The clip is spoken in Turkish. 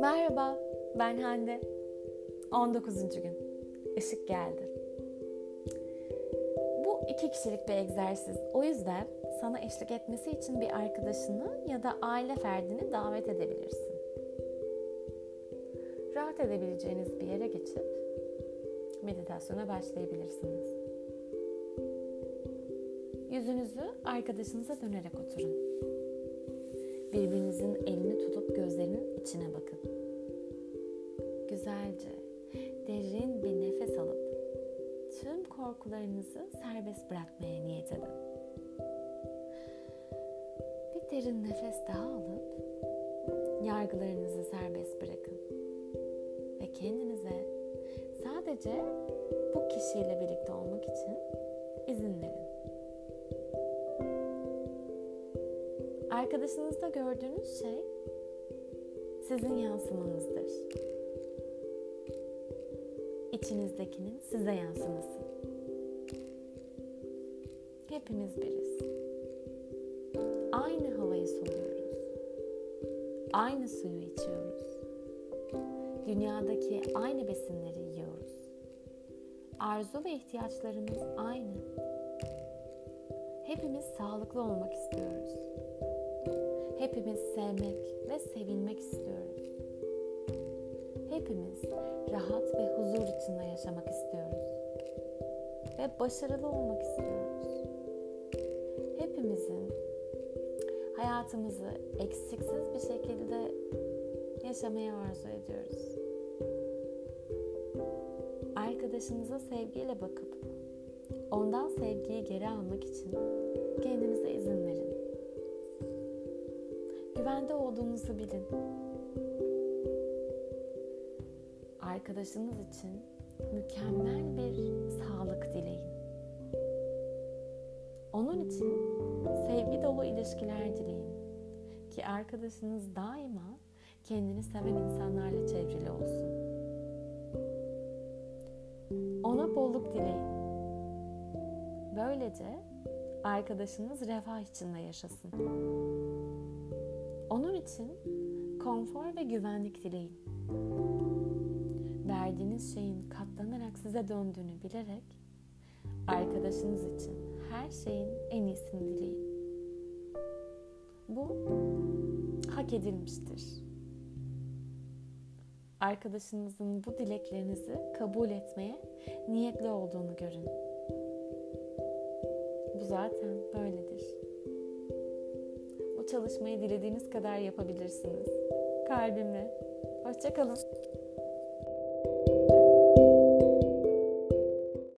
Merhaba, ben Hande. 19. gün. Işık geldi. Bu iki kişilik bir egzersiz. O yüzden sana eşlik etmesi için bir arkadaşını ya da aile ferdini davet edebilirsin. Rahat edebileceğiniz bir yere geçip meditasyona başlayabilirsiniz. Yüzünüzü arkadaşınıza dönerek oturun. Birbirinizin elini tutup gözlerinin içine bakın. Güzelce, derin bir nefes alıp tüm korkularınızı serbest bırakmaya niyet edin. Bir derin nefes daha alıp yargılarınızı serbest bırakın. Ve kendinize sadece bu kişiyle birlikte olmak için izin verin. Arkadaşınızda gördüğünüz şey sizin yansımanızdır. İçinizdekinin size yansıması. Hepimiz biriz. Aynı havayı soluyoruz. Aynı suyu içiyoruz. Dünyadaki aynı besinleri yiyoruz. Arzu ve ihtiyaçlarımız aynı. Hepimiz sağlıklı olmak istiyoruz. Hepimiz sevmek ve sevilmek istiyoruz. Hepimiz rahat ve huzur içinde yaşamak istiyoruz. Ve başarılı olmak istiyoruz. Hepimizin hayatımızı eksiksiz bir şekilde yaşamaya arzu ediyoruz. Arkadaşınıza sevgiyle bakıp ondan sevgiyi geri almak için olduğunuzu bilin. Arkadaşınız için mükemmel bir sağlık dileyin. Onun için sevgi dolu ilişkiler dileyin. Ki arkadaşınız daima kendini seven insanlarla çevrili olsun. Ona bolluk dileyin. Böylece arkadaşınız refah içinde yaşasın. Onun için konfor ve güvenlik dileyin. Verdiğiniz şeyin katlanarak size döndüğünü bilerek arkadaşınız için her şeyin en iyisini dileyin. Bu hak edilmiştir. Arkadaşınızın bu dileklerinizi kabul etmeye niyetli olduğunu görün. Bu zaten böyledir. Çalışmayı dilediğiniz kadar yapabilirsiniz. Kalbimle. Hoşçakalın.